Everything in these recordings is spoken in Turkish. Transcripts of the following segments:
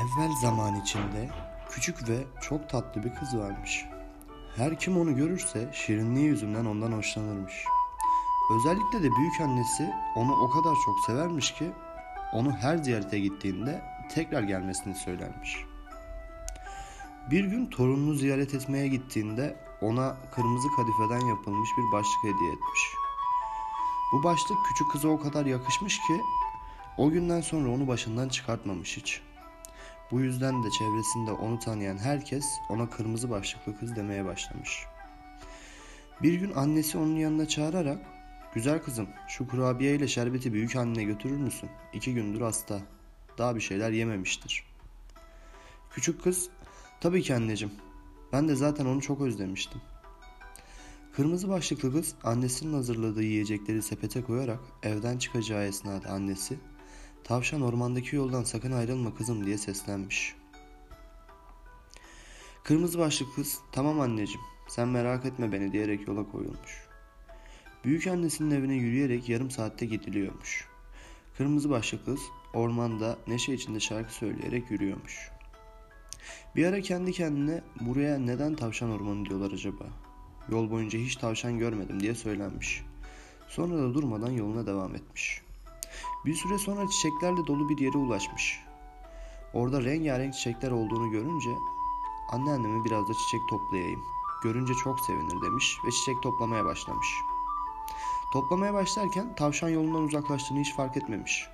Evvel zaman içinde küçük ve çok tatlı bir kız varmış. Her kim onu görürse şirinliği yüzünden ondan hoşlanırmış. Özellikle de büyük annesi onu o kadar çok severmiş ki onu her ziyarete gittiğinde tekrar gelmesini söylermiş. Bir gün torununu ziyaret etmeye gittiğinde ona kırmızı kadifeden yapılmış bir başlık hediye etmiş. Bu başlık küçük kıza o kadar yakışmış ki o günden sonra onu başından çıkartmamış hiç. Bu yüzden de çevresinde onu tanıyan herkes ona kırmızı başlıklı kız demeye başlamış. Bir gün annesi onun yanına çağırarak Güzel kızım şu kurabiye ile şerbeti büyük annene götürür müsün? İki gündür hasta. Daha bir şeyler yememiştir. Küçük kız tabii ki anneciğim. Ben de zaten onu çok özlemiştim. Kırmızı başlıklı kız annesinin hazırladığı yiyecekleri sepete koyarak evden çıkacağı esnada annesi Tavşan ormandaki yoldan sakın ayrılma kızım diye seslenmiş. Kırmızı başlıklı kız tamam anneciğim sen merak etme beni diyerek yola koyulmuş. Büyük annesinin evine yürüyerek yarım saatte gidiliyormuş. Kırmızı başlıklı kız ormanda neşe içinde şarkı söyleyerek yürüyormuş. Bir ara kendi kendine buraya neden tavşan ormanı diyorlar acaba? Yol boyunca hiç tavşan görmedim diye söylenmiş. Sonra da durmadan yoluna devam etmiş. Bir süre sonra çiçeklerle dolu bir yere ulaşmış. Orada rengarenk çiçekler olduğunu görünce anneanneme biraz da çiçek toplayayım. Görünce çok sevinir demiş ve çiçek toplamaya başlamış. Toplamaya başlarken tavşan yolundan uzaklaştığını hiç fark etmemiş.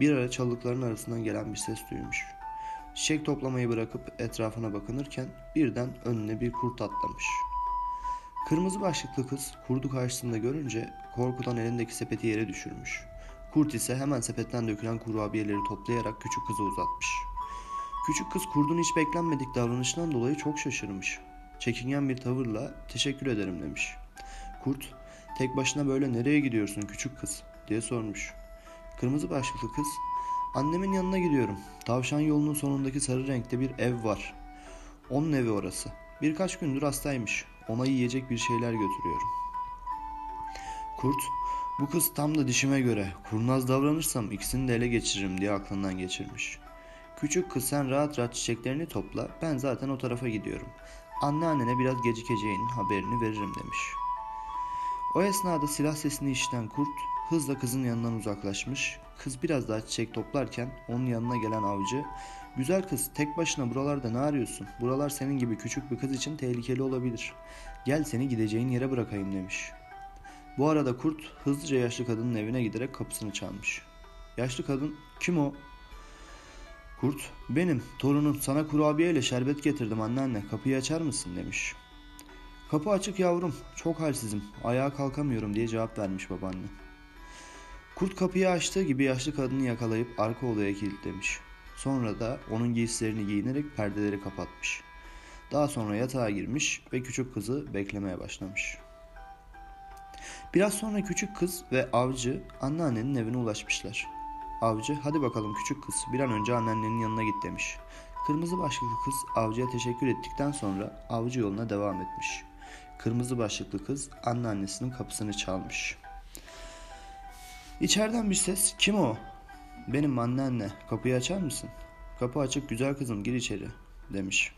Bir ara çalılıkların arasından gelen bir ses duymuş. Çiçek toplamayı bırakıp etrafına bakınırken birden önüne bir kurt atlamış. Kırmızı başlıklı kız kurdu karşısında görünce korkudan elindeki sepeti yere düşürmüş. Kurt ise hemen sepetten dökülen kurabiyeleri toplayarak küçük kıza uzatmış. Küçük kız kurdun hiç beklenmedik davranışından dolayı çok şaşırmış. Çekingen bir tavırla teşekkür ederim demiş. Kurt tek başına böyle nereye gidiyorsun küçük kız diye sormuş. Kırmızı başlıklı kız annemin yanına gidiyorum. Tavşan yolunun sonundaki sarı renkte bir ev var. Onun evi orası. Birkaç gündür hastaymış. Ona yiyecek bir şeyler götürüyorum. Kurt bu kız tam da dişime göre. Kurnaz davranırsam ikisini de ele geçiririm diye aklından geçirmiş. Küçük kız sen rahat rahat çiçeklerini topla. Ben zaten o tarafa gidiyorum. Anneannene biraz gecikeceğinin haberini veririm demiş. O esnada silah sesini işiten kurt hızla kızın yanından uzaklaşmış. Kız biraz daha çiçek toplarken onun yanına gelen avcı Güzel kız tek başına buralarda ne arıyorsun? Buralar senin gibi küçük bir kız için tehlikeli olabilir. Gel seni gideceğin yere bırakayım demiş. Bu arada kurt hızlıca yaşlı kadının evine giderek kapısını çalmış. Yaşlı kadın kim o? Kurt benim torunun sana kurabiye ile şerbet getirdim anneanne kapıyı açar mısın demiş. Kapı açık yavrum çok halsizim ayağa kalkamıyorum diye cevap vermiş babaanne. Kurt kapıyı açtığı gibi yaşlı kadını yakalayıp arka odaya kilitlemiş. Sonra da onun giysilerini giyinerek perdeleri kapatmış. Daha sonra yatağa girmiş ve küçük kızı beklemeye başlamış. Biraz sonra küçük kız ve avcı anneannenin evine ulaşmışlar. Avcı hadi bakalım küçük kız bir an önce anneannenin yanına git demiş. Kırmızı başlıklı kız avcıya teşekkür ettikten sonra avcı yoluna devam etmiş. Kırmızı başlıklı kız anneannesinin kapısını çalmış. İçeriden bir ses kim o benim anneanne kapıyı açar mısın? Kapı açık güzel kızım gir içeri demiş.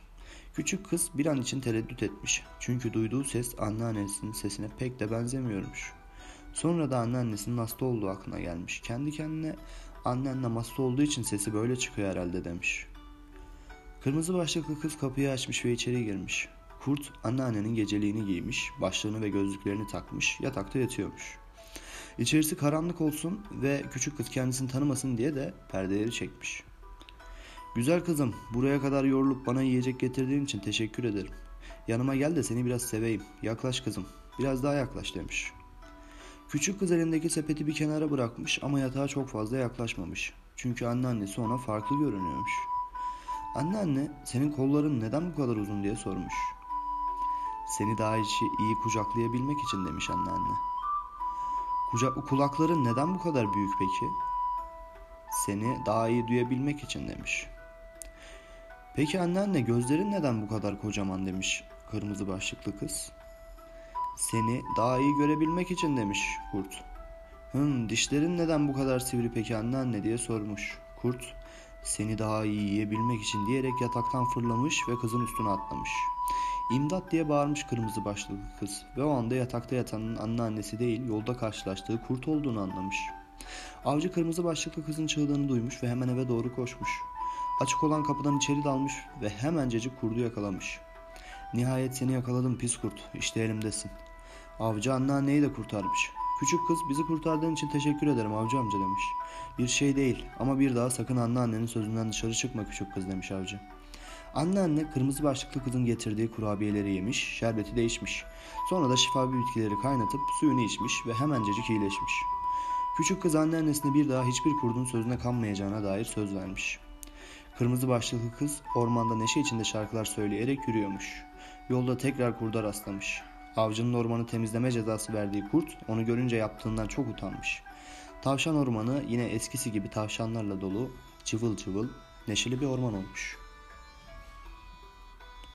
Küçük kız bir an için tereddüt etmiş. Çünkü duyduğu ses anneannesinin sesine pek de benzemiyormuş. Sonra da anneannesinin hasta olduğu aklına gelmiş. Kendi kendine anneannem hasta olduğu için sesi böyle çıkıyor herhalde demiş. Kırmızı başlıklı kız kapıyı açmış ve içeri girmiş. Kurt anneannenin geceliğini giymiş, başlığını ve gözlüklerini takmış, yatakta yatıyormuş. İçerisi karanlık olsun ve küçük kız kendisini tanımasın diye de perdeleri çekmiş. Güzel kızım, buraya kadar yorulup bana yiyecek getirdiğin için teşekkür ederim. Yanıma gel de seni biraz seveyim. Yaklaş kızım, biraz daha yaklaş demiş. Küçük kız elindeki sepeti bir kenara bırakmış ama yatağa çok fazla yaklaşmamış. Çünkü anneannesi ona farklı görünüyormuş. Anneanne, senin kolların neden bu kadar uzun diye sormuş. Seni daha içi iyi kucaklayabilmek için demiş anneanne. Kucak, kulakların neden bu kadar büyük peki? Seni daha iyi duyabilmek için demiş. Peki anneanne gözlerin neden bu kadar kocaman demiş kırmızı başlıklı kız. Seni daha iyi görebilmek için demiş kurt. Hım dişlerin neden bu kadar sivri peki anneanne diye sormuş. Kurt Seni daha iyi yiyebilmek için diyerek yataktan fırlamış ve kızın üstüne atlamış. İmdat diye bağırmış kırmızı başlıklı kız ve o anda yatakta yatanın anneannesi değil yolda karşılaştığı kurt olduğunu anlamış. Avcı kırmızı başlıklı kızın çığlığını duymuş ve hemen eve doğru koşmuş. Açık olan kapıdan içeri dalmış ve hemencecik kurdu yakalamış. Nihayet seni yakaladım pis kurt, işte elimdesin. Avcı anneanneyi de kurtarmış. Küçük kız bizi kurtardığın için teşekkür ederim avcı amca demiş. Bir şey değil ama bir daha sakın anneannenin sözünden dışarı çıkma küçük kız demiş avcı. Anneanne kırmızı başlıklı kızın getirdiği kurabiyeleri yemiş, şerbeti de içmiş. Sonra da şifavi bitkileri kaynatıp suyunu içmiş ve hemencecik iyileşmiş. Küçük kız anneannesine bir daha hiçbir kurdun sözüne kanmayacağına dair söz vermiş. Kırmızı başlıklı kız ormanda neşe içinde şarkılar söyleyerek yürüyormuş. Yolda tekrar kurda rastlamış. Avcının ormanı temizleme cezası verdiği kurt onu görünce yaptığından çok utanmış. Tavşan ormanı yine eskisi gibi tavşanlarla dolu, cıvıl cıvıl, neşeli bir orman olmuş.